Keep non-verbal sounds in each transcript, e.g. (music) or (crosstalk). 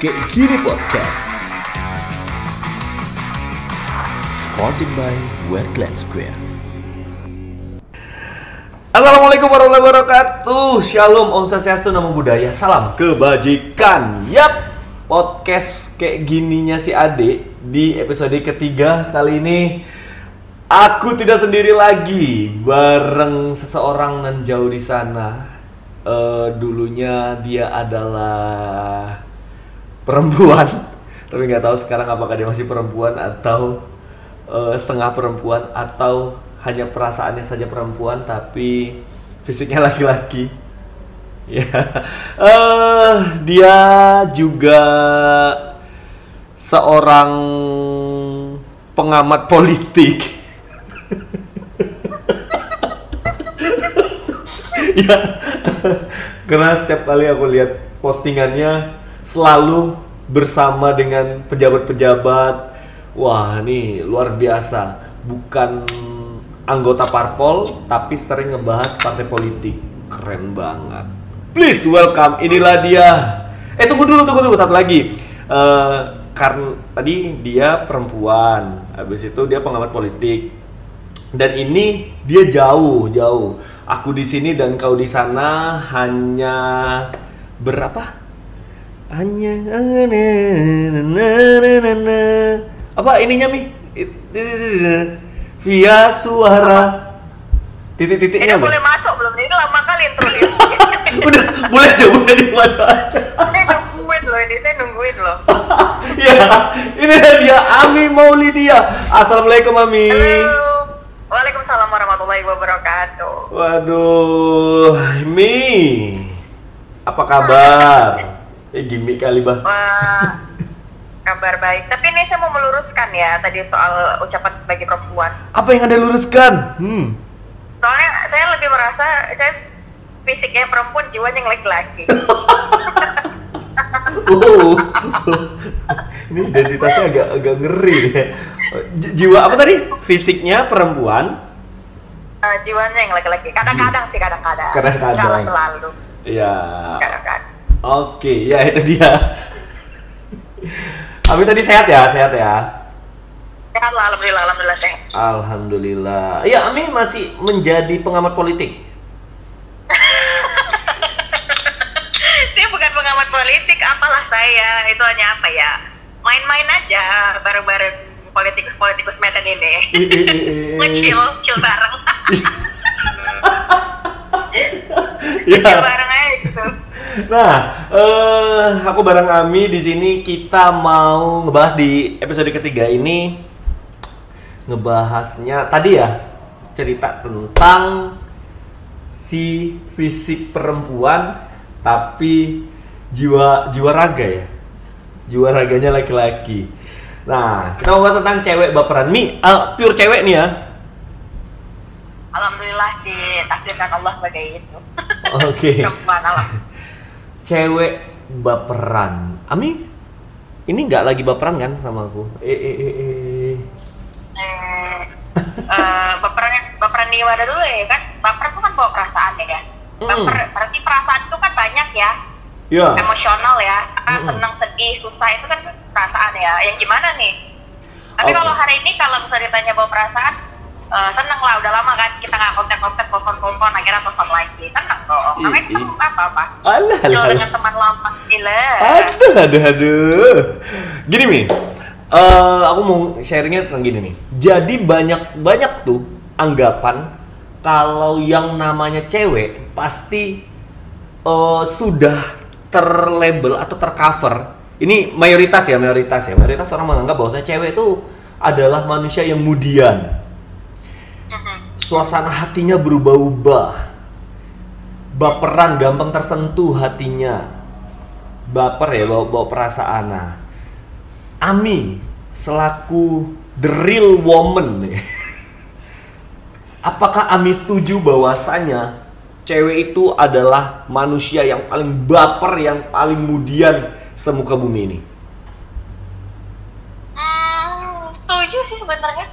Kayak Gini Podcast. Supported by Wetland Square. Assalamualaikum warahmatullahi wabarakatuh. Shalom, Om Swastiastu, Namo Buddhaya Salam kebajikan. Yap, podcast kayak gininya si Ade Di episode ketiga kali ini. Aku tidak sendiri lagi Bareng seseorang nan jauh di sana. Eh, Dulunya dia adalah perempuan. (laughs) Tapi nggak tahu sekarang apakah dia masih perempuan atau eh, setengah perempuan atau hanya perasaannya saja perempuan tapi fisiknya (laughs) laki-laki. Ya. (laughs) Eh dia juga seorang pengamat politik. Ya. Karena setiap kali aku lihat postingannya selalu bersama dengan pejabat-pejabat. Wah ini luar biasa. Bukan anggota parpol tapi sering ngebahas partai politik. Keren banget. Please welcome inilah dia. Eh tunggu dulu tunggu tunggu satu lagi. Eh, karena tadi dia perempuan habis itu dia pengamat politik. Dan ini dia jauh jauh. Aku di sini dan kau di sana hanya berapa hanya apa ininya mi? Via suara. Titik-titiknya boleh masuk belum? Ini lama kali intro dia. (laughs) udah boleh aja boleh aja masuk saya nungguin loh ini, saya nungguin loh. (laughs) ya ini dia Ami Maulidia. Assalamualaikum Ami. Halo. Waalaikumsalam warahmatullahi wabarakatuh. waduh Mi. Apa kabar eh gimmick kali bah Wah, kabar baik. Tapi ini saya mau meluruskan ya tadi soal ucapan sebagai perempuan. apa yang anda luruskan hmm Soalnya saya lebih merasa saya fisiknya perempuan, jiwanya yang laki-laki. (laughs) Oh, ini identitasnya agak agak ngeri deh. J- Jiwa apa tadi? Fisiknya perempuan. Eh, jiwanya yang laki-laki. Kadang-kadang sih kadang-kadang. Kadang-kadang. Selalu. Ya. Kadang-kadang. Oke, ya itu dia. Abi tadi sehat ya, sehat ya. Sehat lah, alhamdulillah, alhamdulillah sehat. Alhamdulillah. Ya, Ami masih menjadi pengamat politik. (laughs) saya bukan pengamat politik, apalah saya. Itu hanya apa ya? Main-main aja bareng-bareng politikus-politikus Medan ini. Chill bareng. (laughs) chill bareng aja gitu. Nah, eh aku bareng Ami di sini kita mau ngebahas di episode ketiga ini ngebahasnya tadi ya cerita tentang si fisik perempuan tapi jiwa jiwa raga ya jiwa raganya laki-laki. Nah, kita mau bahas tentang cewek baperan. Mi, eh, pure cewek nih ya. Alhamdulillah ditakdirkan Allah sebagai itu. Oke. (laughs) Perempuan alam. Cewek baperan. Ami, ini nggak lagi baperan kan sama aku? Eh, eh, eh, eh. Eh, eh, baperan baperan di dulu ya kan? Baper itu kan bawa perasaan ya. Baper berarti perasaan itu kan banyak ya. Ya. emosional ya Ah, Mm-mm. senang sedih susah itu kan perasaan ya yang gimana nih tapi Oke. kalau hari ini kalau misalnya ditanya bawa perasaan eh, seneng lah udah lama kan kita nggak kontak kontak telepon telepon akhirnya telepon lagi seneng dong itu i- apa apa Alah, alah, dengan teman lama gila Aduh, aduh, aduh. Gini Mi, eh, aku mau sharingnya tentang gini nih. Jadi banyak banyak tuh anggapan kalau yang namanya cewek pasti eh, sudah terlabel atau tercover. Ini mayoritas ya, mayoritas ya. Mayoritas orang menganggap bahwasanya cewek itu adalah manusia yang kemudian Mhm. Suasana hatinya berubah-ubah. Baperan gampang tersentuh hatinya. Baper ya bawa, bawa perasaan. Nah Ami selaku the real woman nih. (laughs) Apakah Ami setuju bahwasanya cewek itu adalah manusia yang paling baper yang paling mudian semuka bumi ini? Hmm, setuju sih sebenarnya.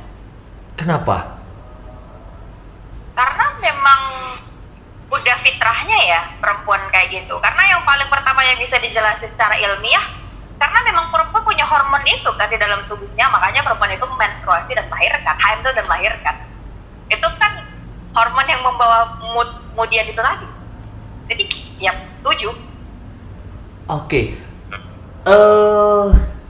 Kenapa memang udah fitrahnya ya perempuan kayak gitu. Karena yang paling pertama yang bisa dijelasin secara ilmiah karena memang perempuan punya hormon itu kan di dalam tubuhnya. Makanya perempuan itu menstruasi dan melahirkan hamil dan melahirkan. Itu kan hormon yang membawa mood kemudian itu tadi. Jadi ya setuju. Oke. Eh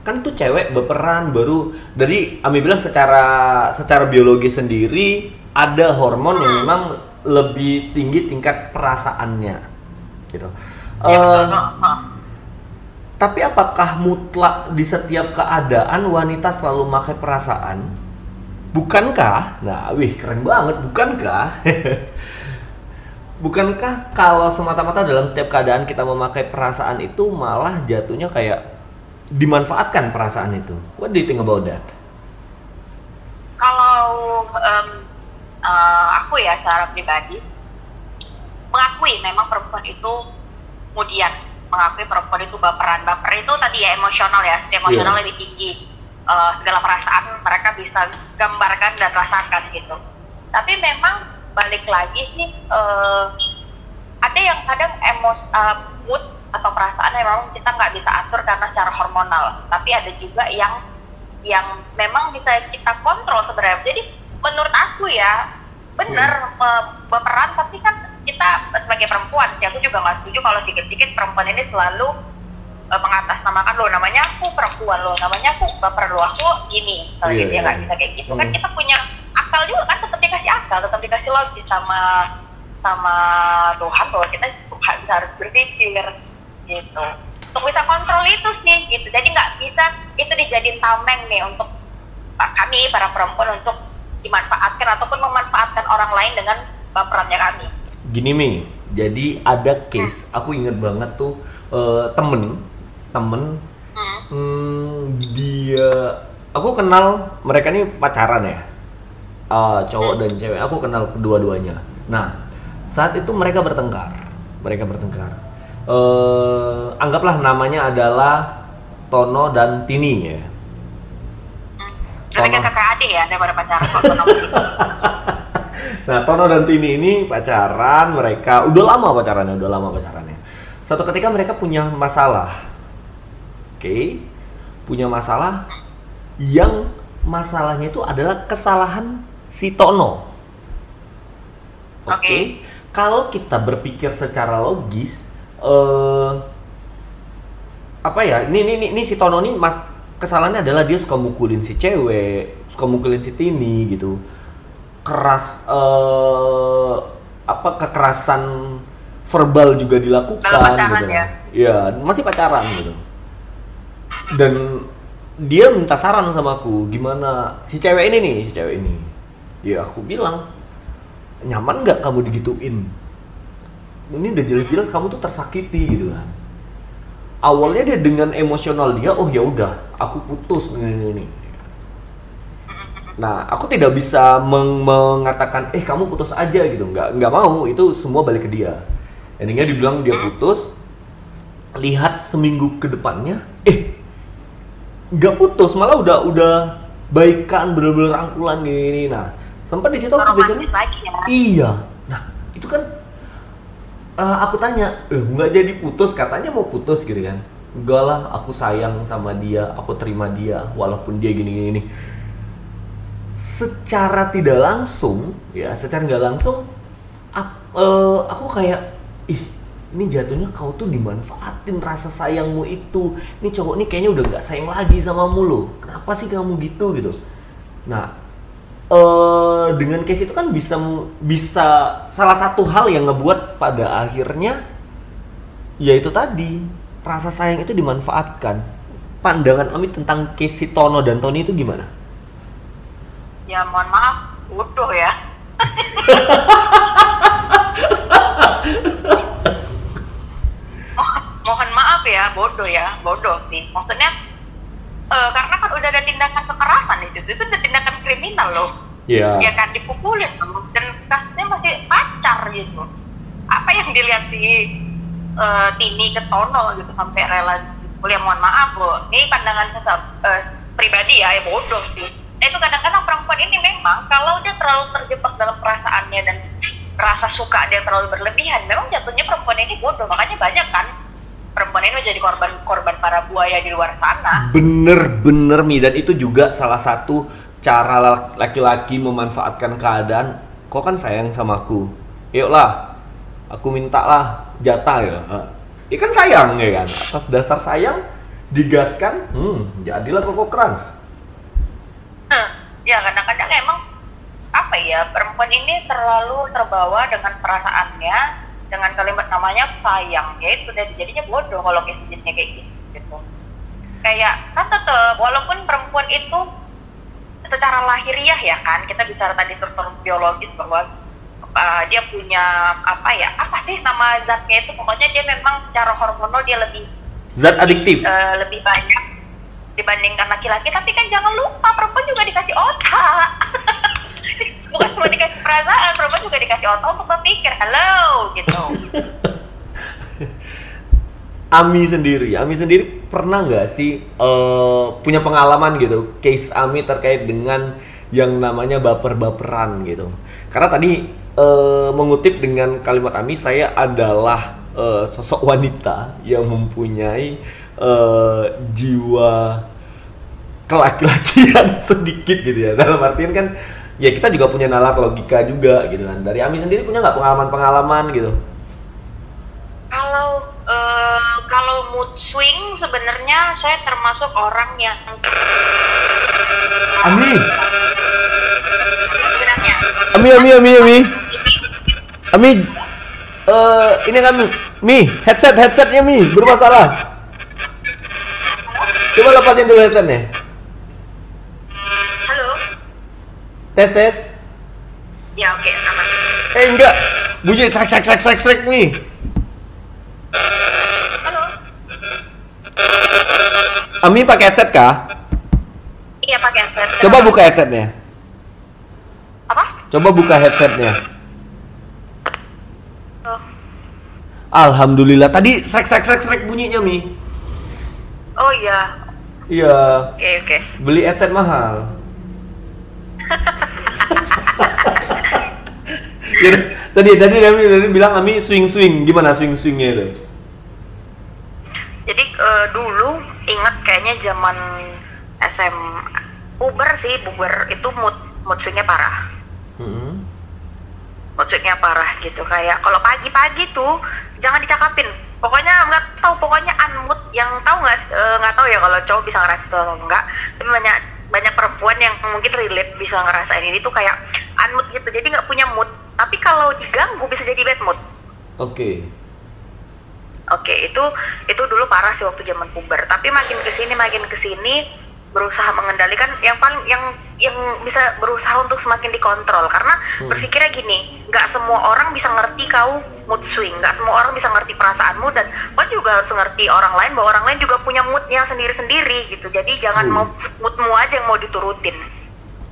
kan tuh cewek berperan baru dari Ami bilang secara secara biologi sendiri ada hormon yang memang lebih tinggi tingkat perasaannya gitu. ya, betul. Heeh. tapi apakah mutlak di setiap keadaan wanita selalu memakai perasaan? Bukankah? Nah, wih keren banget, bukankah? (laughs) Bukankah kalau semata-mata dalam setiap keadaan kita memakai perasaan itu malah jatuhnya kayak dimanfaatkan perasaan itu? What do you think about that? kalau em, eh, aku ya secara pribadi mengakui memang perempuan itu kemudian mengakui perempuan itu baperan. Baper itu tadi ya emosional ya si emosional Iya. lebih tinggi. Eh, segala perasaan mereka bisa gambarkan dan rasakan gitu. Tapi memang balik lagi sih eh, ada yang kadang emos eh, mood atau perasaan yang memang kita nggak bisa atur karena secara hormonal. Tapi ada juga yang yang memang bisa kita kontrol sebenarnya. Jadi menurut aku ya bener eh, baperan tapi kan kita sebagai perempuan sih aku juga nggak setuju kalau sedikit-sedikit perempuan ini selalu eh, mengatasnamakan lo namanya aku perempuan lo namanya aku baper lo aku gini kalau Iya, gitu ya iya. nggak bisa kayak gitu. Kan Hmm. kita punya akal juga kan tetap dikasih akal tetap dikasih logis sama sama Tuhan bahwa kita bisa harus berpikir gitu. Untuk bisa kontrol itu sih gitu. Jadi nggak bisa itu dijadiin tameng nih untuk kami para perempuan untuk dimanfaatkan ataupun memanfaatkan orang lain dengan baperannya kami. Gini Mi, jadi ada case, aku inget banget tuh eh, temen, temen hmm. Hmm, dia aku kenal mereka ini pacaran ya Eh, cowok dan cewek aku kenal kedua-duanya. Nah saat itu mereka bertengkar mereka bertengkar. Eh, anggaplah namanya adalah Tono dan Tini ya lebih ke Tolong. kakak adik ya daripada pacaran. (laughs) Nah, Tono dan Tini ini pacaran, mereka udah lama pacarannya, udah lama pacarannya. Satu ketika mereka punya masalah. Oke. Punya masalah yang masalahnya itu adalah kesalahan si Tono. Oke. Oke. Kalau kita berpikir secara logis eh apa ya? Ini ini ini, ini si Tono ini mas kesalahannya adalah dia suka mukulin si cewek, suka mukulin si Tini gitu keras eh apa kekerasan verbal juga dilakukan pacaran gitu ya? Iya, masih pacaran gitu. Dan dia minta saran sama aku, gimana si cewek ini nih, si cewek ini. Ya aku bilang, nyaman nggak kamu digituin? Ini udah jelas-jelas kamu tuh tersakiti gitu kan. Awalnya dia dengan emosional dia, oh ya udah, aku putus ini ini. Nah, aku tidak bisa meng- mengatakan, eh kamu putus aja gitu, nggak nggak mau, itu semua balik ke dia. Endingnya dibilang dia putus, lihat seminggu ke depannya, eh nggak putus, malah udah udah baikan, bener-bener rangkulan gini. Nah, sempat di situ aku pikir, ya iya. Eh, aku tanya, eh nggak jadi putus, katanya mau putus gitu kan? Enggak lah, aku sayang sama dia, aku terima dia, walaupun dia gini-gini. Secara tidak langsung ya secara nggak langsung ak- eh, aku kayak ih ini jatuhnya kau tuh dimanfaatin rasa sayangmu itu. Ini cowok ini kayaknya udah nggak sayang lagi sama lo kenapa sih kamu gitu? Gitu. Nah eh dengan case itu kan bisa bisa salah satu hal yang ngebuat pada akhirnya yaitu tadi rasa sayang itu dimanfaatkan. Pandangan Amit tentang case si Tono dan Tony itu gimana? ya mohon maaf bodoh ya. Mo- (laughs) mohon maaf ya bodoh ya bodoh sih. Maksudnya eh, karena kan udah ada tindakan kekerasan itu. Itu udah tindakan kriminal loh. Iya. ya kan dipukulin loh. dan kasusnya masih pacar gitu. Apa yang dilihat si eh, Tini ke Tono gitu sampai rela dipukul ya mohon maaf loh. Ini pandangan saya eh, pribadi ya ya bodoh sih. Nah, itu kadang-kadang perempuan ini memang kalau dia terlalu terjebak dalam perasaannya dan rasa suka dia terlalu berlebihan memang jatuhnya perempuan ini bodoh. Makanya banyak kan perempuan ini menjadi korban korban para buaya di luar sana. Bener-bener Mi dan itu juga salah satu cara la- laki-laki memanfaatkan keadaan. Kau kan sayang sama aku, yuklah, aku minta lah jatah ya. Ya kan sayang ya kan. Atas dasar sayang digaskan, hmm, jadilah koko krans. Hmm, ya kadang-kadang emang apa ya perempuan ini terlalu terbawa dengan perasaannya dengan kalimat namanya sayang ya itu dan jadinya bodoh kalau kejadiannya kayak gitu gitu. Kayak kan tetep walaupun perempuan itu secara lahiriah ya kan kita bicara tadi struktur biologis bahwa uh, dia punya apa ya apa sih nama zatnya itu? Pokoknya dia memang secara hormonal dia lebih Zat adiktif. eh, lebih banyak dibandingkan laki-laki. Tapi kan jangan lupa perempuan juga dikasih otak (laughs) bukan cuma dikasih perasaan perempuan juga dikasih otak untuk berpikir halo gitu (laughs) Ami sendiri, Ami sendiri pernah nggak sih eh, punya pengalaman gitu, case Ami terkait dengan yang namanya baper-baperan gitu. Karena tadi eh, mengutip dengan kalimat Ami, saya adalah eh, sosok wanita yang mempunyai eh, jiwa kelaki-lakian (laughs) sedikit gitu ya. Dalam artian kan, ya kita juga punya nalar logika juga gitu kan. Dari Ami sendiri punya nggak pengalaman-pengalaman gitu? kalau eh, kalau mood swing sebenarnya saya termasuk orang yang Ami, sebenarnya Ami, Ami, Ami, Ami. Ami, eh ini kan Mi, headset headsetnya Mi bermasalah. Coba lepasin dulu headsetnya. Tes tes. ya oke aman Eh enggak, bunyi srek srek srek srek srek Mi. halo Ami pakai headset kah? iya pakai headset Coba buka headsetnya. apa Coba buka headsetnya. oh, Alhamdulillah. Tadi srek srek srek srek bunyinya Mi. oh iya Iya, oke oke beli headset mahal. Jadi, tadi tadi Ami tadi bilang Ami swing swing gimana swing swingnya itu? Jadi eh, dulu ingat kayaknya zaman SM Uber sih, Uber itu mood mood swingnya parah. Mm-mm. Mood swingnya parah gitu kayak kalau pagi-pagi tuh jangan dicakapin. Pokoknya nggak tahu pokoknya unmood yang tahu nggak eh, nggak tahu ya kalau cowok bisa ngerasain itu atau enggak. Tapi banyak banyak perempuan yang mungkin relate bisa ngerasain ini tuh kayak unmood gitu. Jadi nggak punya mood. Tapi kalau diganggu bisa jadi bad mood. Oke. Oke, itu itu dulu parah sih waktu zaman puber. Tapi makin ke sini makin ke sini berusaha mengendalikan yang paling yang yang bisa berusaha untuk semakin dikontrol karena Hmm. berpikirnya gini, nggak semua orang bisa ngerti kau mood swing, nggak semua orang bisa ngerti perasaanmu dan kau juga harus ngerti orang lain bahwa orang lain juga punya moodnya sendiri-sendiri gitu. Jadi jangan Hmm. mau moodmu aja yang mau diturutin.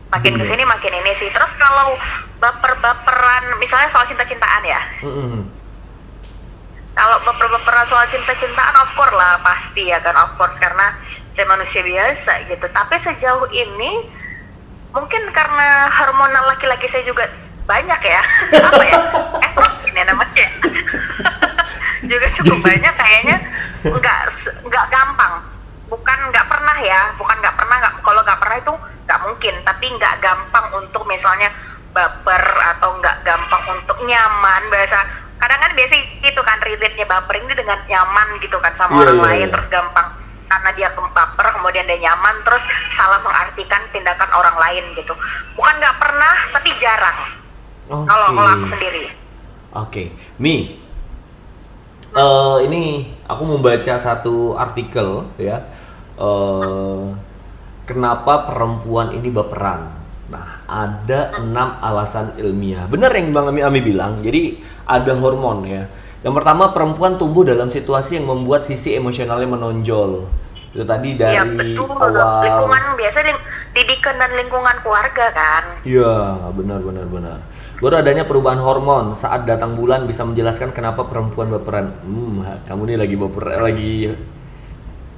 Makin Bener. ke sini makin ini sih. Terus kalau baper-baperan, misalnya soal cinta-cintaan ya, Mm-mm. kalau baper-baperan soal cinta-cintaan of course lah pasti ya kan of course karena saya manusia biasa gitu. Tapi sejauh ini mungkin karena hormonal laki-laki saya juga banyak ya. (laughs) Apa ya? Estrogen ya namanya juga cukup banyak kayaknya. Nggak nggak gampang. Bukan nggak pernah ya. Bukan nggak pernah nggak kalau nggak pernah itu nggak mungkin. Tapi nggak gampang untuk misalnya baper atau nggak gampang untuk nyaman bahasa. Kadang kan biasa gitu kan relate-nya baper ini dengan nyaman gitu kan sama Iya, orang iya, lain iya. terus gampang karena dia baper kemudian dia nyaman terus salah mengartikan tindakan orang lain gitu bukan nggak pernah tapi jarang kalau kalau aku sendiri Oke, Mi. Eh, ini aku membaca satu artikel ya. Eh, kenapa perempuan ini baperan? Nah, ada enam alasan ilmiah. Benar yang Bang Ami, Ami bilang. Jadi ada hormon ya. Yang pertama perempuan tumbuh dalam situasi yang membuat sisi emosionalnya menonjol. Itu tadi dari ya betul awal. lingkungan biasa di- didikan dan lingkungan keluarga kan Iya, benar benar benar. Baru adanya perubahan hormon saat datang bulan bisa menjelaskan kenapa perempuan baperan. Hmm, kamu nih lagi baper lagi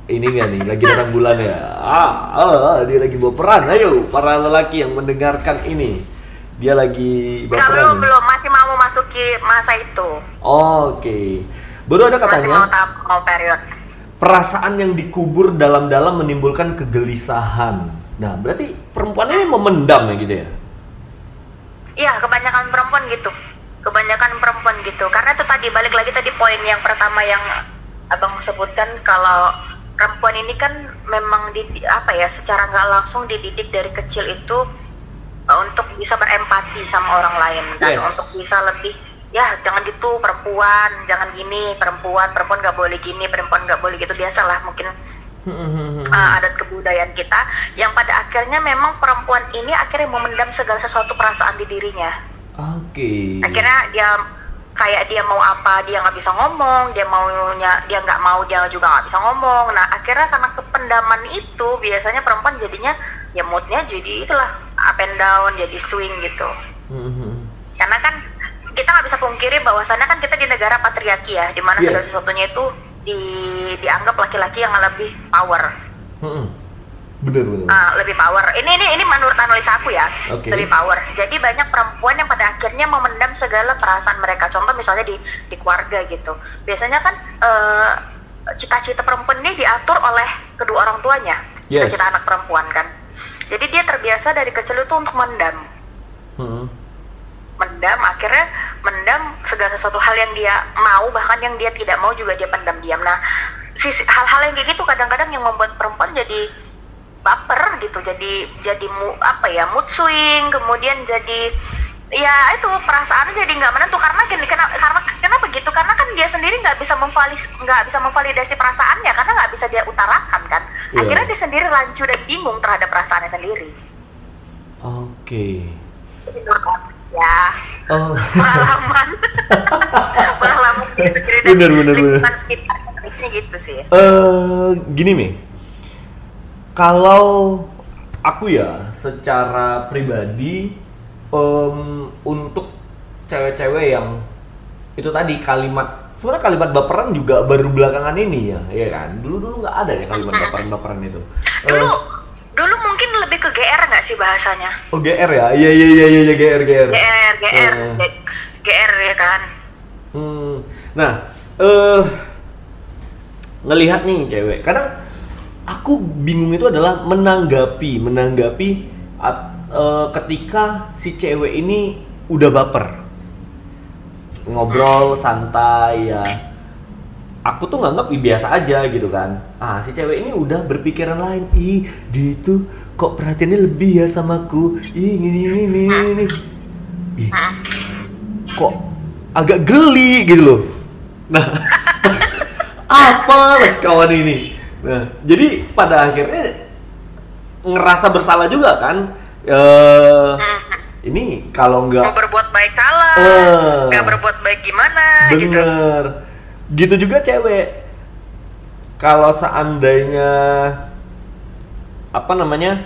ini nggak nih, lagi datang bulan ya. Ah, ah, ah, dia lagi baperan. Ayo, para lelaki yang mendengarkan ini. Dia lagi baperan. belum belum masih mau memasuki masa itu Oke. Baru ada katanya period perasaan yang dikubur dalam-dalam menimbulkan kegelisahan. Nah, berarti perempuan ini memendam ya gitu ya? Iya, kebanyakan perempuan gitu. Kebanyakan perempuan gitu. Karena itu tadi balik lagi tadi poin yang pertama yang abang sebutkan kalau perempuan ini kan memang di apa ya secara nggak langsung dididik dari kecil itu untuk bisa berempati sama orang lain dan Yes. untuk bisa lebih ya jangan gitu perempuan jangan gini perempuan perempuan nggak boleh gini perempuan nggak boleh gitu biasalah mungkin uh, adat kebudayaan kita yang pada akhirnya memang perempuan ini akhirnya memendam segala sesuatu perasaan di dirinya Oke. akhirnya dia kayak dia mau apa dia nggak bisa ngomong dia maunya dia nggak mau dia juga nggak bisa ngomong nah akhirnya karena kependaman itu biasanya perempuan jadinya ya moodnya jadi itulah up and down jadi swing gitu karena kan kita nggak bisa pungkiri bahwasannya kan kita di negara patriarki ya di mana segala Yes. sesuatunya itu di dianggap laki-laki yang lebih power Bener bener. Ah, lebih power. Ini ini ini menurut analisa aku ya, Oke. lebih power. Jadi banyak perempuan yang pada akhirnya memendam segala perasaan mereka. Contoh misalnya di di keluarga gitu. Biasanya kan eh, cita-cita perempuan ini diatur oleh kedua orang tuanya, Yes. cita-cita anak perempuan kan. Jadi dia terbiasa dari kecil itu untuk mendam, Hmm. mendam. Akhirnya mendam segala sesuatu hal yang dia mau, bahkan yang dia tidak mau juga dia pendam diam. Nah, sisi hal-hal yang kayak gitu kadang-kadang yang membuat perempuan jadi baper gitu jadi jadi mu, apa ya mood swing kemudian jadi ya itu perasaannya jadi nggak menentu karena gini kenapa karena kenapa gitu karena kan dia sendiri nggak bisa memvalis nggak bisa memvalidasi perasaannya karena nggak bisa dia utarakan kan Iya. akhirnya dia sendiri rancu dan bingung terhadap perasaannya sendiri Oke. Aku, ya Oh. pengalaman (laughs) pengalaman jadi dari Bener, bener, bener. sekitar gitu sih Eh, gini nih. Kalau aku ya secara pribadi em, untuk cewek-cewek yang itu tadi kalimat sebenarnya kalimat baperan juga baru belakangan ini ya, ya kan? Dulu dulu nggak ada ya kalimat baperan-baperan itu. Dulu dulu mungkin lebih ke GR nggak sih bahasanya oh GR ya? Iya iya iya iya iya, GR GR. GR GR. G- GR ya kan Hmm. Nah, eh ngelihat nih cewek, kadang aku bingung itu adalah menanggapi, menanggapi at- eh, ketika si cewek ini udah baper. Ngobrol santai ya. Aku tuh nganggap "Ih, biasa aja gitu kan. Ah, si cewek ini udah berpikiran lain. Ih, dia itu kok perhatiannya lebih ya sama aku. Ih, gini gini gini gini. Ih, kok agak geli gitu loh. Nah, (laughs) apa les kawan ini? Nah, jadi pada akhirnya ngerasa bersalah juga kan? Eh, ini kalau mau nggak berbuat baik salah Eh. nggak berbuat baik gimana gitu bener, gitu juga cewek. Kalau seandainya apa namanya?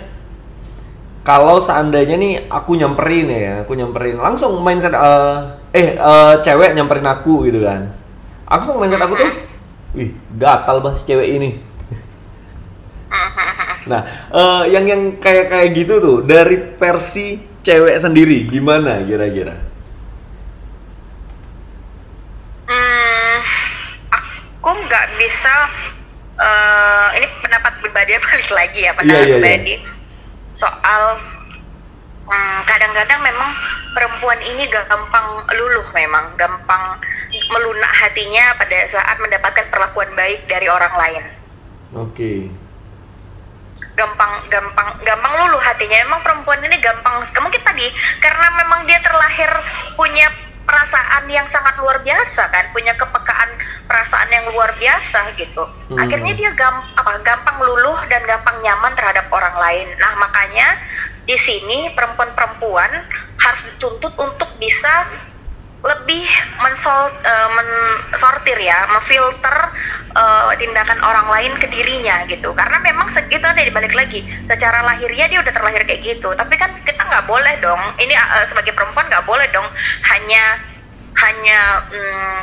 Kalau seandainya nih aku nyamperin ya, aku nyamperin langsung mindset eh eh eh, cewek nyamperin aku gitu kan. Langsung mindset aku tuh, wih gatal bahas cewek ini. Nah, eh, yang yang kayak kayak gitu tuh dari versi cewek sendiri gimana kira-kira? Hmm, aku nggak bisa eh, ini pendapat pribadi (laughs) balik lagi ya pendapat Iya, iya, iya. pribadi soal hmm, kadang-kadang memang perempuan ini gampang luluh memang gampang melunak hatinya pada saat mendapatkan perlakuan baik dari orang lain Oke. Gampang gampang gampang luluh hatinya. Emang perempuan ini gampang mungkin tadi karena memang dia terlahir punya perasaan yang sangat luar biasa kan punya kepekaan perasaan yang luar biasa gitu. Hmm. akhirnya dia gam, apa, gampang luluh dan gampang nyaman terhadap orang lain. Nah makanya di sini perempuan-perempuan harus dituntut untuk bisa lebih mensol, eh, mensortir ya, memfilter eh, tindakan orang lain ke dirinya gitu. Karena memang segitu tadi balik lagi, secara lahirnya dia udah terlahir kayak gitu. Tapi kan kita nggak boleh dong. Ini eh, sebagai perempuan nggak boleh dong hanya hanya mm,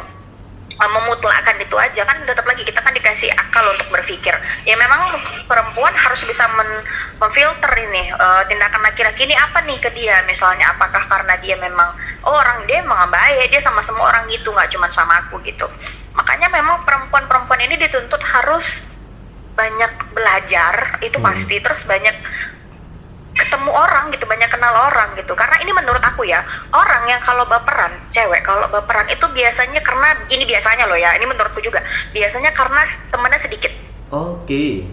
eh, memutlakkan itu aja kan tetap lagi kita kan dikasih akal untuk berpikir ya memang perempuan harus bisa men- memfilter ini eh, tindakan laki-laki ini apa nih ke dia misalnya apakah karena dia memang orang dia emang baik dia sama semua orang gitu nggak cuma sama aku gitu makanya memang perempuan-perempuan ini dituntut harus banyak belajar itu Hmm. pasti terus banyak ketemu orang gitu banyak kenal orang gitu karena ini menurut aku ya orang yang kalau baperan cewek kalau baperan itu biasanya karena ini biasanya loh ya ini menurutku juga biasanya karena temennya sedikit Oke.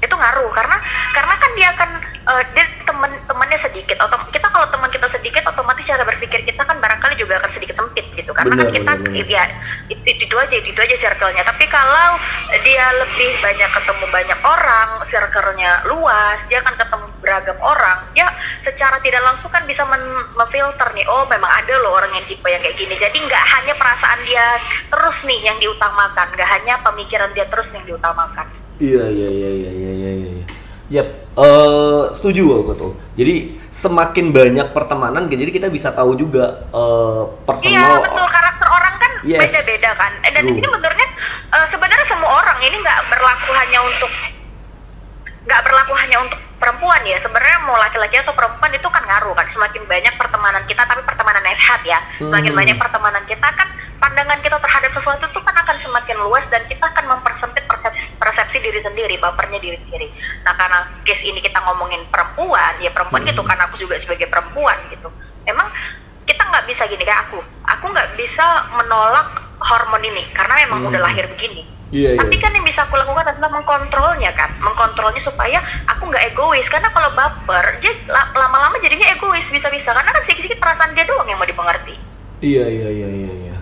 Itu ngaruh. Karena karena kan dia akan eh, dia temen temannya sedikit. Atau kita kalau teman kita sedikit otomatis cara berpikir kita kan barangkali juga akan sedikit sempit gitu. Karena Benar, kan kita benar. ya itu, itu aja itu aja circle-nya. Tapi kalau dia lebih banyak ketemu banyak orang circle-nya luas dia akan ketemu beragam orang ya secara tidak langsung kan bisa men- memfilter nih oh memang ada loh orang yang tipe yang kayak gini. Jadi nggak hanya perasaan dia terus nih yang diutamakan nggak hanya pemikiran dia terus yang diutamakan Iya iya iya iya iya iya. iya. Yap, eh setuju aku tuh. Jadi semakin banyak pertemanan, jadi kita bisa tahu juga Iya personal. betul karakter orang kan Yes. beda-beda kan. Eh, Dan True. sini menurutnya eh, sebenarnya semua orang ini nggak berlaku hanya untuk nggak berlaku hanya untuk perempuan ya. Sebenarnya mau laki-laki atau perempuan itu kan ngaruh kan. Semakin banyak pertemanan kita, tapi pertemanan yang sehat ya. Semakin Hmm. banyak pertemanan kita kan pandangan kita terhadap sesuatu itu kan akan semakin luas dan kita akan mempersempit persepsi, diri sendiri, bapernya diri sendiri. Nah karena case ini kita ngomongin perempuan, ya perempuan Hmm. gitu kan aku juga sebagai perempuan gitu. Emang kita nggak bisa gini kayak aku, aku nggak bisa menolak hormon ini karena memang Hmm. udah lahir begini. Iya iya. Tapi kan yang bisa aku lakukan adalah mengkontrolnya kan, mengkontrolnya supaya aku nggak egois. Karena kalau baper, dia la- lama-lama jadinya egois bisa-bisa. Karena kan sedikit-sedikit perasaan dia doang yang mau dimengerti. Iya iya iya iya iya.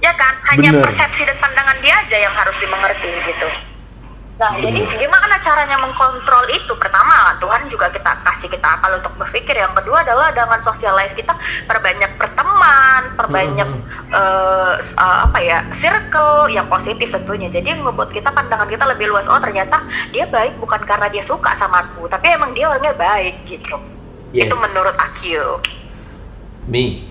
Ya kan, hanya Bener. persepsi dan pandangan dia aja yang harus dimengerti gitu. Nah, jadi Bener. gimana caranya mengkontrol itu? Pertama, Tuhan juga kita kasih kita akal untuk berpikir. Yang kedua adalah dengan socialize kita perbanyak berteman, perbanyak Hmm. s- eh, apa ya circle yang positif tentunya. Jadi yang membuat kita pandangan kita lebih luas. Oh ternyata dia baik bukan karena dia suka sama aku, tapi emang dia orangnya baik gitu. Yes. Itu menurut aku. Mi,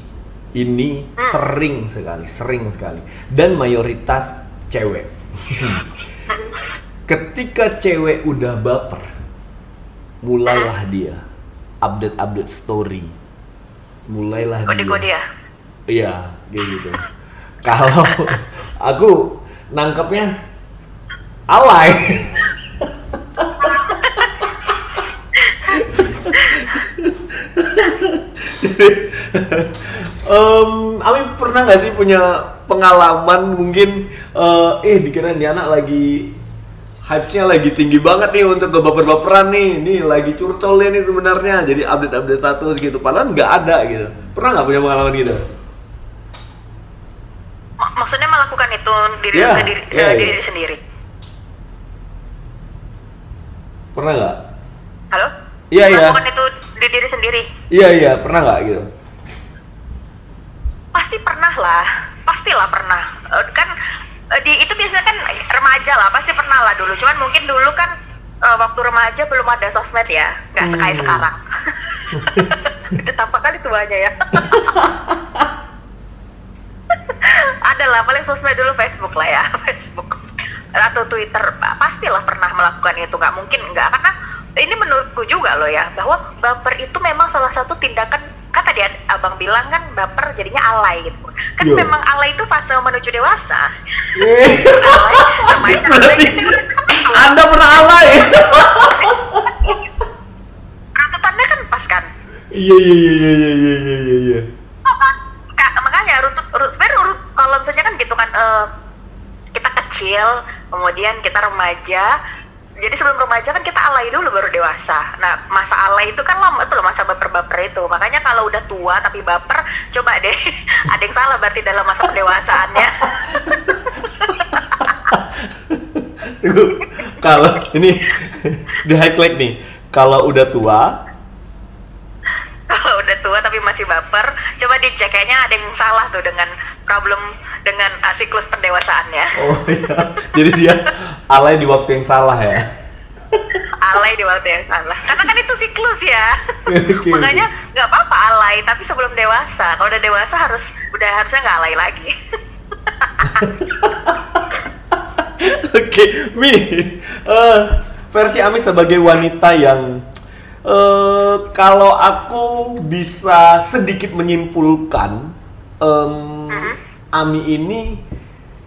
ini Hmm. sering sekali, sering sekali, dan mayoritas cewek. (laughs) Ketika cewek udah baper, mulailah dia update-update story, mulailah dia. Kode-kode ya. Iya, kayak gitu. Kalau (laughs) aku nangkepnya alay. (laughs) Em, Ami pernah nggak sih punya pengalaman mungkin eh eh dikira nih anak lagi hype-nya lagi tinggi banget nih untuk ke baper-baperan nih, nih lagi curcol nih sebenarnya, jadi update-update status gitu, padahal nggak ada gitu. Pernah nggak punya pengalaman gitu? Mak- Maksudnya melakukan itu diri Iya, ke diri, ke iya, iya. diri sendiri. Pernah nggak? Halo? Iya, iya. Melakukan itu di diri sendiri. Iya iya, pernah nggak gitu? Pasti pernah lah, pastilah pernah. Eh, kan eh, di itu biasanya kan remaja lah, pasti pernah lah dulu. Cuman mungkin dulu kan eh, waktu remaja belum ada sosmed ya, nggak Hmm. sekaya sekarang. (laughs) itu tampak kali tuanya ya. (laughs) ada lah, paling sosmed dulu Facebook lah ya, (laughs) Facebook atau Twitter. Pastilah pernah melakukan itu, nggak mungkin nggak karena ini menurutku juga loh ya bahwa baper itu memang salah satu tindakan kan tadi ad- abang bilang kan baper jadinya alay gitu kan Iya. memang alay itu fase menuju dewasa Eh, alay remaja Berarti gitu. Anda pernah alay? runtutannya kan pas kan Iya iya iya iya iya iya iya iya. iya. Kak, makanya runtut, urut, sebenarnya urut, kalau misalnya kan gitu kan eh, kita kecil kemudian kita remaja jadi sebelum remaja kan kita alay dulu baru dewasa. Nah masa alay itu kan lama tuh loh masa baper-baper itu. Makanya kalau udah tua tapi baper coba deh. (laughs) Ada yang salah berarti dalam masa pendewasaannya (laughs) Tunggu, kalau ini di highlight nih, kalau udah tua, kalau udah tua tapi masih baper coba dicek. Kayaknya ada yang salah tuh dengan problem dengan uh, siklus pendewasaannya. Oh iya, jadi dia alay di waktu yang salah ya. alay di waktu yang salah. Karena kan itu siklus ya. Oke, makanya nggak apa-apa alay tapi sebelum dewasa. Kalau udah dewasa harus udah harusnya nggak alay lagi. (laughs) Oke, Mi, eh, versi Ami sebagai wanita yang eh kalau aku bisa sedikit menyimpulkan, Mhm. Ami ini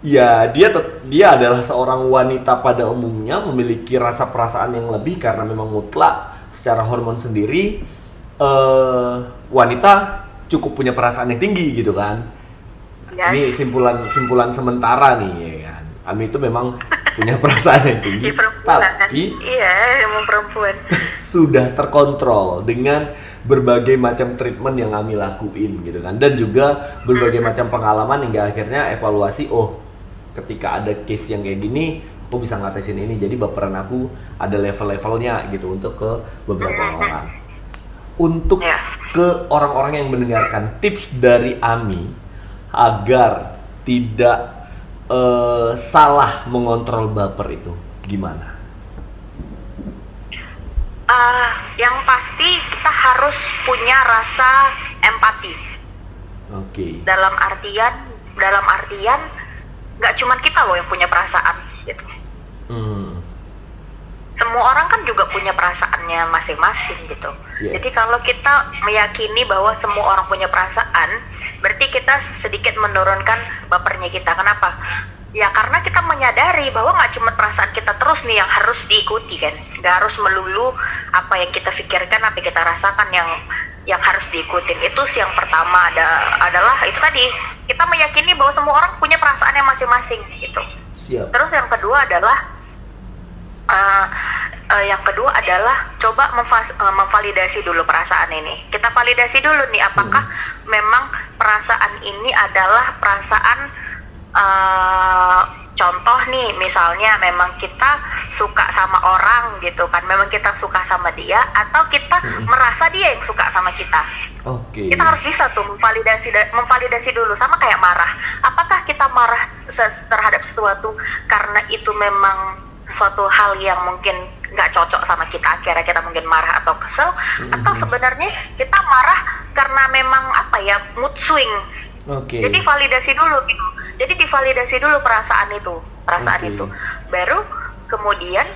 Ya, dia dia adalah seorang wanita pada umumnya memiliki rasa perasaan yang lebih karena memang mutlak secara hormon sendiri eh wanita cukup punya perasaan yang tinggi gitu kan. Ya. Ini simpulan simpulan sementara nih ya kan. Ami itu memang punya (laughs) perasaan yang tinggi, tapi Iya, emang perempuan. (laughs) sudah terkontrol dengan berbagai macam treatment yang kami lakuin gitu kan dan juga berbagai macam pengalaman hingga akhirnya evaluasi oh ketika ada case yang kayak gini aku bisa ngatasin ini jadi baperan aku ada level-levelnya gitu untuk ke beberapa orang untuk Ya. ke orang-orang yang mendengarkan tips dari Ami agar tidak eh, salah mengontrol baper itu gimana? Ah, yang pasti harus punya rasa empati. Oke. Dalam artian, dalam artian nggak cuma kita loh yang punya perasaan gitu. Hmm. Semua orang kan juga punya perasaannya masing-masing gitu. Yes. Jadi kalau kita meyakini bahwa semua orang punya perasaan, berarti kita sedikit menurunkan bapernya kita. Kenapa? Ya karena kita menyadari bahwa nggak cuma perasaan kita terus nih yang harus diikuti kan, nggak harus melulu apa yang kita pikirkan, apa yang kita rasakan yang yang harus diikutin. Itu sih yang pertama ada adalah itu tadi kita meyakini bahwa semua orang punya perasaan yang masing-masing gitu. Siap. Terus yang kedua adalah uh, uh, yang kedua adalah coba uh, memvalidasi dulu perasaan ini. Kita validasi dulu nih apakah memang perasaan ini adalah perasaan uh, contoh nih misalnya memang kita suka sama orang gitu kan, memang kita suka sama dia atau kita Hmm. merasa dia yang suka sama kita Oke. kita harus bisa tuh memvalidasi da- memvalidasi dulu sama kayak marah apakah kita marah terhadap sesuatu karena itu memang suatu hal yang mungkin nggak cocok sama kita akhirnya kita mungkin marah atau kesel atau sebenarnya kita marah karena memang apa ya mood swing Oke. jadi validasi dulu gitu. Jadi divalidasi dulu perasaan itu, perasaan Oke. itu. Baru kemudian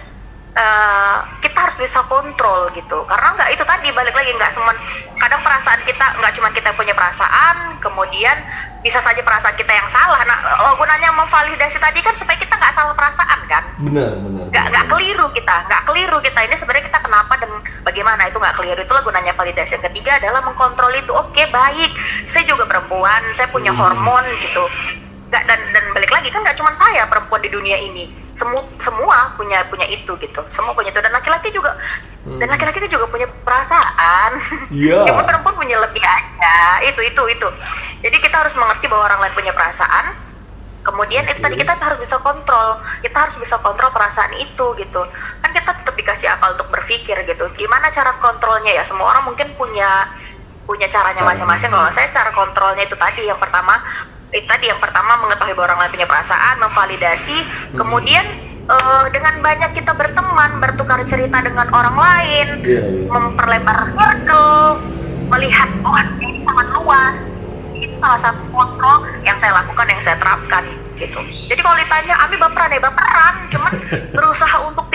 eh, kita harus bisa kontrol gitu. Karena nggak itu tadi balik lagi nggak semua. Kadang perasaan kita nggak cuma kita punya perasaan, kemudian bisa saja perasaan kita yang salah. Nah, oh, gunanya memvalidasi tadi kan supaya kita nggak salah perasaan kan benar benar. nggak keliru kita nggak keliru kita ini sebenarnya kita kenapa dan bagaimana itu nggak keliru itulah gunanya validasi yang ketiga adalah mengkontrol itu oke baik saya juga perempuan saya punya Hmm. hormon gitu nggak dan dan balik lagi kan nggak cuma saya perempuan di dunia ini. Semua semua punya punya itu gitu. Semua punya itu. Dan laki-laki juga Hmm. dan laki-laki itu juga punya perasaan. Iya. (laughs) cuma perempuan punya lebih aja. Itu itu itu. Jadi kita harus mengerti bahwa orang lain punya perasaan. Kemudian itu tadi kita harus bisa kontrol. Kita harus bisa kontrol perasaan itu gitu. Kan kita tetap dikasih akal untuk berpikir gitu. Gimana cara kontrolnya ya? Semua orang mungkin punya punya Caranya. masing-masing. Kalau saya cara kontrolnya itu tadi. Yang pertama itu tadi yang pertama mengetahui bahwa orang lain punya perasaan memvalidasi Hmm. kemudian eh, dengan banyak kita berteman bertukar cerita dengan orang lain Iya, iya. memperlebar circle melihat oh ini sangat luas itu salah satu kontrol yang saya lakukan yang saya terapkan gitu jadi kalau ditanya Ami baperan ya baperan cuman (laughs) berusaha untuk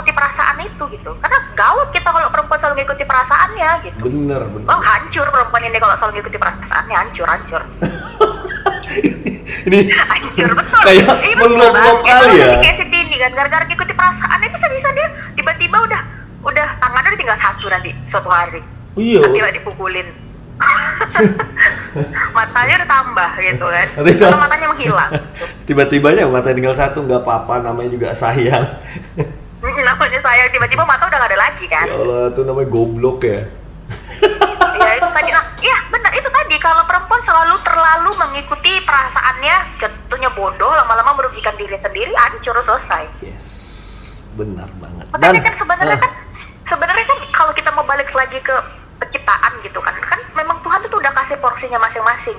mengikuti perasaan itu gitu karena gawat kita kalau perempuan selalu mengikuti perasaannya gitu Benar benar. Wah hancur perempuan ini kalau selalu mengikuti perasaannya hancur hancur (laughs) Ini hancur betul Kayak Iya, meluap-luap Bang. kali ya. kayak si Tini kan gara-gara ngikuti perasaannya bisa bisa dia tiba-tiba udah udah tangannya tinggal satu nanti suatu hari Iya. nanti nggak dipukulin (laughs) matanya udah tambah gitu kan atau kalau- matanya menghilang (laughs) Tiba-tibanya mata tinggal satu nggak apa-apa namanya juga sayang. Namanya saya tiba-tiba mata udah nggak ada lagi kan ya Allah itu namanya goblok ya. Ya itu tadi. Nah iya benar. Itu tadi kalau perempuan selalu terlalu mengikuti perasaannya jatuhnya bodoh lama-lama merugikan diri sendiri hancur selesai. Yes. Benar banget. makanya kan sebenarnya Ah, kan sebenarnya kan kalau kita mau balik lagi ke penciptaan gitu kan kan memang Tuhan itu udah kasih porsinya masing-masing.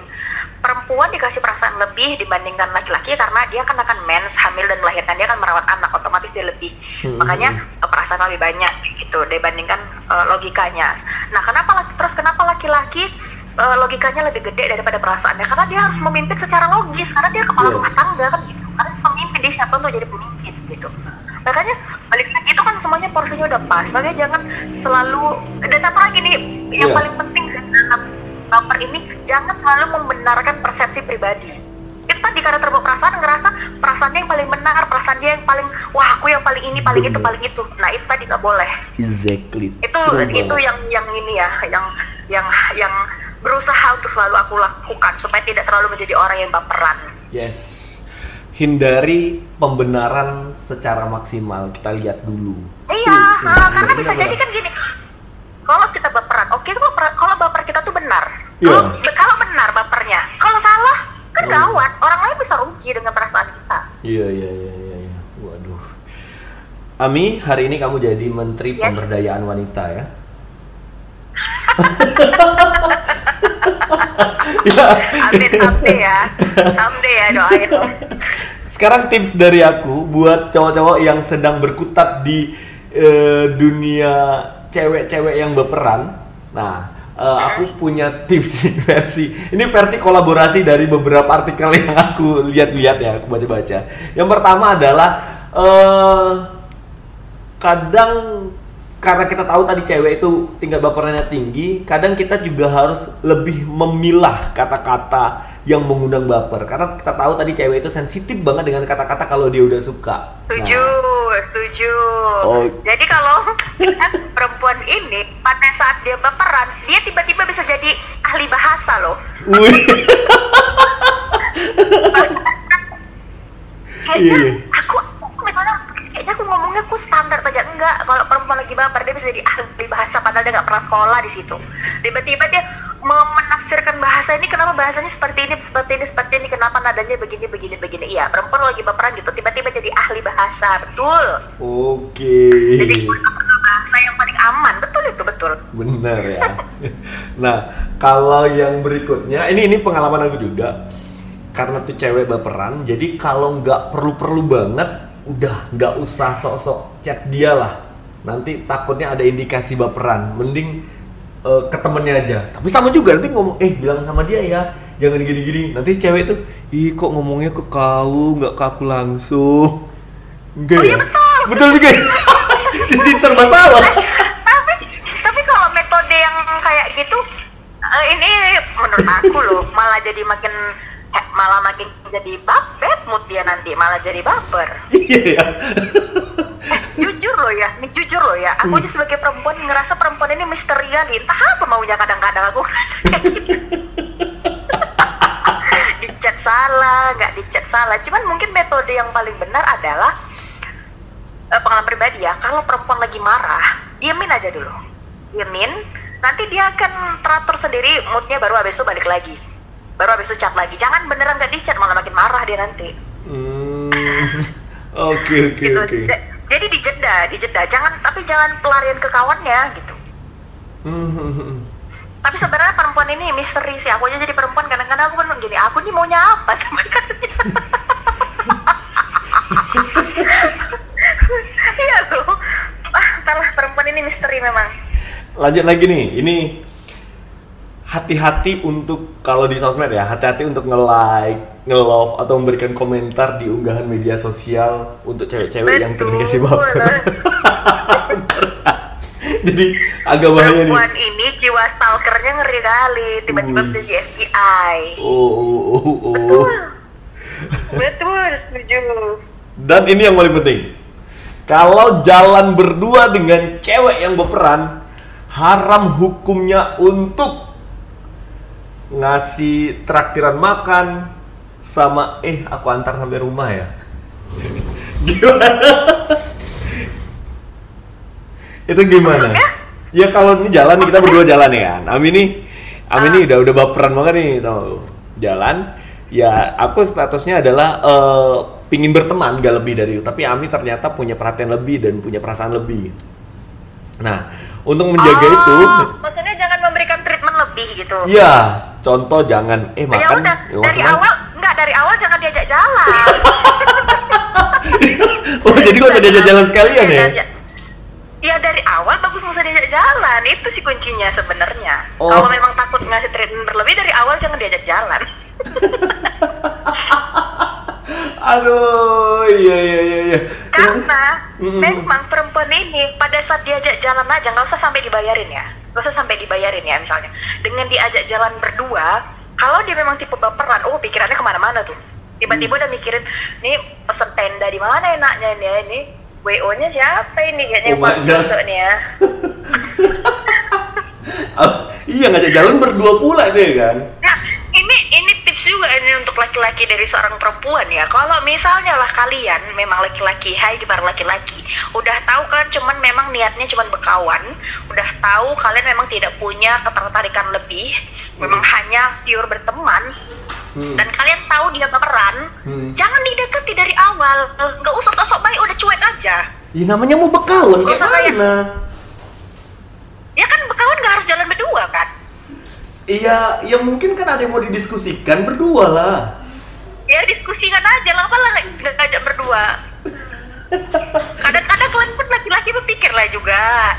Perempuan dikasih perasaan lebih dibandingkan laki-laki karena dia kan akan mens hamil dan melahirkan. Dia akan merawat anak otomatis dia lebih. Hmm. makanya eh, perasaan lebih banyak gitu dibandingkan eh, logikanya. Nah kenapa laki terus kenapa laki-laki eh, logikanya lebih gede daripada perasaannya? Karena dia harus memimpin secara logis karena dia kepala Yes. rumah tangga kan gitu. Karena pemimpin dia siapa untuk jadi pemimpin gitu. Makanya balik lagi itu kan semuanya porsinya udah pas. Makanya jangan selalu dan satu lagi nih yang Iya. paling penting sih dalam baper ini jangan selalu membenarkan persepsi pribadi itu tadi karena terbawa perasaan ngerasa perasaannya yang paling benar perasaan dia yang paling wah aku yang paling ini paling itu Bener. paling itu nah itu tadi nggak boleh Exactly. itu True itu banget. yang yang ini ya yang yang yang berusaha untuk selalu aku lakukan supaya tidak terlalu menjadi orang yang baperan Yes. Hindari pembenaran secara maksimal. Kita lihat dulu. iya ah, bener, karena bener, bisa bener. jadi kan gini kalau kita baperan oke itu baper- kalau baper kita tuh benar kalau kalau benar bapernya kalau salah kan Hmm. gawat orang lain bisa rugi dengan perasaan kita Iya, iya, iya, iya, iya. Waduh. Ami, hari ini kamu jadi Menteri Yes. Pemberdayaan Wanita ya? ya. amin ya ya doain Sekarang tips dari aku buat cowok-cowok yang sedang berkutat di eh, dunia cewek-cewek yang berperan. Nah, eh, aku punya tips (laughs) versi. Ini versi kolaborasi dari beberapa artikel yang aku lihat-lihat ya, aku baca-baca. Yang pertama adalah eh kadang karena kita tahu tadi cewek itu tingkat baperannya tinggi, kadang kita juga harus lebih memilah kata-kata yang mengundang baper. Karena kita tahu tadi cewek itu sensitif banget dengan kata-kata kalau dia udah suka. setuju Nah, setuju Oh. jadi kalau perempuan ini pada saat dia baperan dia tiba-tiba bisa jadi ahli bahasa loh wih. kayaknya Iya. aku kayaknya aku ngomongnya aku standar aja enggak kalau perempuan lagi baper dia bisa jadi ahli bahasa padahal dia nggak pernah sekolah di situ tiba-tiba dia menafsirkan bahasa ini kenapa bahasanya seperti ini seperti ini seperti ini kenapa nadanya begini begini begini iya perempuan lagi baperan gitu tiba-tiba jadi ahli bahasa betul Oke. jadi gunakan bahasa yang paling aman betul itu betul Bener ya. nah, kalau yang berikutnya, ini ini pengalaman aku juga. Karena tuh cewek baperan, jadi kalau nggak perlu-perlu banget, udah nggak usah sok-sok chat dia lah. Nanti takutnya ada indikasi baperan. Mending eh, ke temennya aja. Tapi sama juga nanti ngomong, eh bilang sama dia ya, jangan gini-gini. Nanti si cewek tuh, ih kok ngomongnya ke kau, nggak ke aku langsung. Enggak Oh, iya, ya? betul. Betul juga. ya? (laughs) Jadi serba salah. tapi tapi kalau metode yang kayak gitu eh, ini menurut aku loh (laughs) malah jadi makin malah makin jadi bab bad mood dia nanti malah jadi baper Iya ya. (laughs) jujur loh ya ini jujur loh ya. Aku aja sebagai perempuan ngerasa perempuan ini misterian. Entah apa maunya kadang-kadang aku ngerasa kayak gitu. (laughs) dicat salah nggak dicat salah. Cuman mungkin metode yang paling benar adalah eh, pengalaman pribadi ya. Kalau perempuan lagi marah diamin aja dulu. Diamin nanti dia akan teratur sendiri moodnya baru habis itu balik lagi. Baru habis itu chat lagi. Jangan beneran nggak dicat malah makin marah dia nanti. Hmm. (laughs) Oke oke gitu. oke. Jadi dijeda dijeda jangan tapi jangan pelarian ke kawannya gitu. (laughs) Tapi sebenarnya perempuan ini misteri sih. Aku aja jadi perempuan kadang-kadang aku kan gini aku nih maunya apa sama katanya (laughs) iya loh ah entahlah perempuan ini misteri memang. Lanjut lagi nih. Ini hati-hati untuk kalau di sosmed ya, hati-hati untuk nge-like, nge-love atau memberikan komentar di unggahan media sosial untuk cewek-cewek yang terindikasi baper. (laughs) (laughs) Jadi agak bahaya nih. perempuan ini jiwa stalkernya ngeri kali tiba-tiba jadi FBI Oh, oh, oh, oh. betul betul setuju Dan ini yang paling penting. Kalau jalan berdua dengan cewek yang berperan, haram hukumnya untuk ngasih traktiran makan sama eh aku antar sampai rumah ya. (laughs) Gimana? Itu gimana? Maksudnya? Ya kalau ini jalan nih kita berdua jalan ya kan. Ami nih Ami nih udah udah baperan banget nih tau. Jalan ya aku statusnya adalah eh, pingin berteman gak lebih dari itu tapi Ami ternyata punya perhatian lebih dan punya perasaan lebih nah untuk menjaga Oh, itu maksudnya jangan memberikan treatment lebih gitu iya contoh jangan eh ya makan udah ya, dari maksudnya- awal enggak dari awal jangan diajak jalan (laughs) oh jadi gak usah diajak jalan sekalian ya Diajak- Ya dari awal bagus nggak usah diajak jalan itu sih kuncinya sebenarnya. Oh. Kalau memang takut ngasih treatment berlebih dari awal jangan diajak jalan. (laughs) aduh iya iya iya iya Karena Mm-mm. memang perempuan ini pada saat diajak jalan aja nggak usah sampai dibayarin ya, nggak usah sampai dibayarin ya misalnya. Dengan diajak jalan berdua, kalau dia memang tipe baperan, oh pikirannya ke mana-mana tuh. tiba-tiba udah mikirin nih pesen tenda di mana enaknya nih ya ini wo nya siapa ini kayaknya Oh, besok nih ya (laughs) Oh, iya ngajak jalan berdua pula ya kan? Nah, ini ini tips juga ini untuk laki-laki dari seorang perempuan ya. Kalau misalnya lah kalian memang laki-laki, hai di para laki-laki, udah tahu kan cuman memang niatnya cuman berkawan, udah tahu kalian memang tidak punya ketertarikan lebih, memang hanya pure berteman, Hmm. dan kalian tahu dia baperan, Hmm. jangan didekati dari awal. Nggak usah sok baik, udah cuek aja. Ya namanya mau bekawan kayak mana? Ya kan berkawan nggak harus jalan berdua kan? Iya, ya mungkin kan ada yang mau didiskusikan berdua lah. ya diskusikan aja lah apalah nggak ngajak berdua? Kadang-kadang kalian pun laki-laki berpikir lah juga.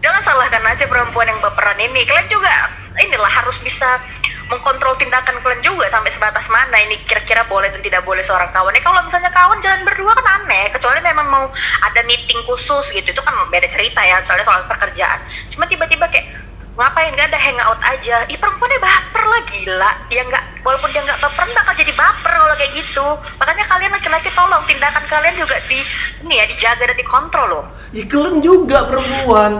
Jangan salahkan aja perempuan yang baperan ini. Kalian juga inilah harus bisa mengkontrol tindakan kalian juga sampai sebatas mana ini kira-kira boleh dan tidak boleh seorang kawan. Ya kalau misalnya kawan jalan berdua kan aneh kecuali memang mau ada meeting khusus gitu. Itu kan beda cerita ya soalnya soal pekerjaan. Cuma tiba-tiba kayak ngapain? Nggak ada hangout aja. Ih perempuannya baper lah gila. Ya nggak walaupun dia nggak baper nggak akan jadi baper kalau kayak gitu. Makanya kalian laki-laki tolong tindakan kalian juga di ini ya dijaga dan dikontrol loh. Ya kalian juga perempuan.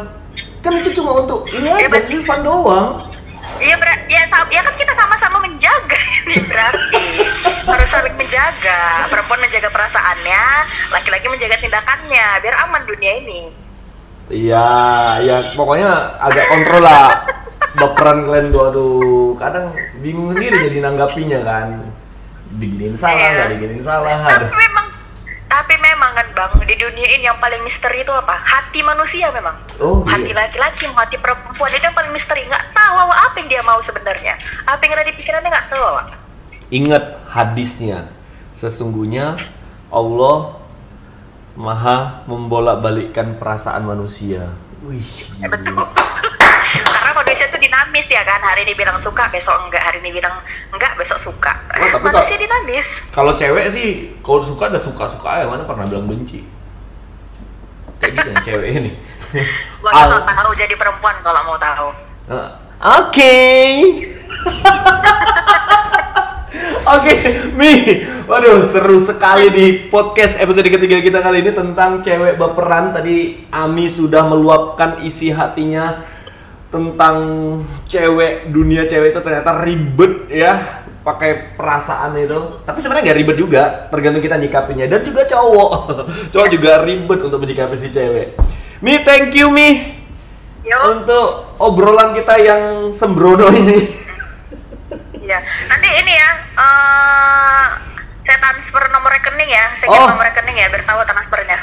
Kan itu cuma untuk ini Ya, aja, berarti- fun doang. Iya ber- ya, ya kan kita sama-sama menjaga (laughs) ini berarti. Harus saling menjaga. Perempuan menjaga perasaannya laki-laki menjaga tindakannya biar aman dunia ini Iya, ya pokoknya agak kontrol lah. Baperan kalian tuh, aduh, kadang bingung sendiri jadi nanggapinya kan. Diginiin salah, Iya. nggak diginiin salah. tapi Aduh. memang tapi memang kan bang di dunia ini yang paling misteri itu apa hati manusia memang Oh, iya. hati laki-laki hati perempuan itu yang paling misteri nggak tahu awak apa yang dia mau sebenarnya apa yang ada di pikirannya nggak tahu awak Ingat hadisnya. Sesungguhnya Allah Maha membolak-balikkan perasaan manusia. Wih. Ya, betul. Karena manusia itu dinamis ya kan? Hari ini bilang suka besok enggak. Hari ini bilang enggak besok suka. Oh, tapi manusia kalau- dinamis. Kalau cewek sih, kalau suka udah suka-suka ya, mana pernah bilang benci. Kayak gitu yang cewek ini. (laughs) Al- nggak tahu jadi perempuan kalau mau tahu. Uh, (laughs) Oke. Oke, Mi. Waduh, seru sekali di podcast episode ketiga kita kali ini tentang cewek baperan. Tadi Ami sudah meluapkan isi hatinya tentang cewek, dunia cewek itu ternyata ribet ya pakai perasaan itu. Tapi sebenarnya nggak ribet juga, tergantung kita nyikapinya dan juga cowok. (laughs) cowok juga ribet untuk menyikapi si cewek. Mi, thank you Mi yuk untuk obrolan kita yang sembrono ini. (laughs) Iya. Nanti ini ya, eh saya transfer nomor rekening ya, saya Oh. nomor rekening ya, biar tahu transfernya.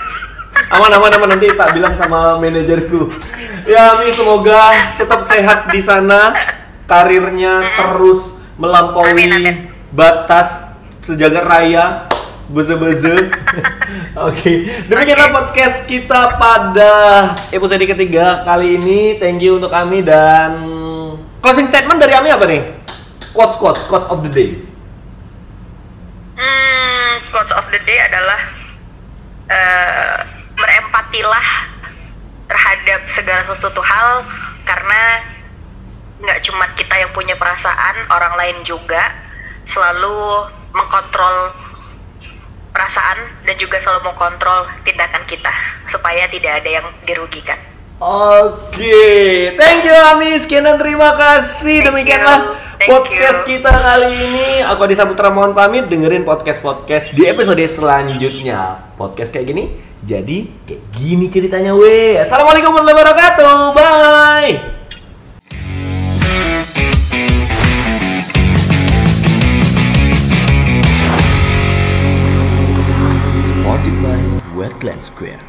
aman aman aman nanti tak bilang sama manajerku. Ya Mi semoga tetap sehat di sana, karirnya terus melampaui Amin, amin. batas sejagat raya. Beze-beze. (laughs) Oke, demikianlah podcast kita pada episode ketiga kali ini. Thank you untuk kami dan closing statement dari Ami apa nih? Quotes quotes quotes of the day. Hmm, quotes of the day adalah eh berempatilah terhadap segala sesuatu hal karena nggak cuma kita yang punya perasaan, orang lain juga selalu mengkontrol perasaan dan juga selalu mengkontrol tindakan kita supaya tidak ada yang dirugikan. Oke, thank you Ami, sekian dan terima kasih. Thank Demikianlah. Thank podcast you. kita kali ini. Aku Adi Saputra mohon pamit dengerin podcast-podcast di episode selanjutnya. Podcast kayak gini, jadi kayak gini ceritanya weh. Assalamualaikum warahmatullahi wabarakatuh. Bye. Supported by Wetland Square.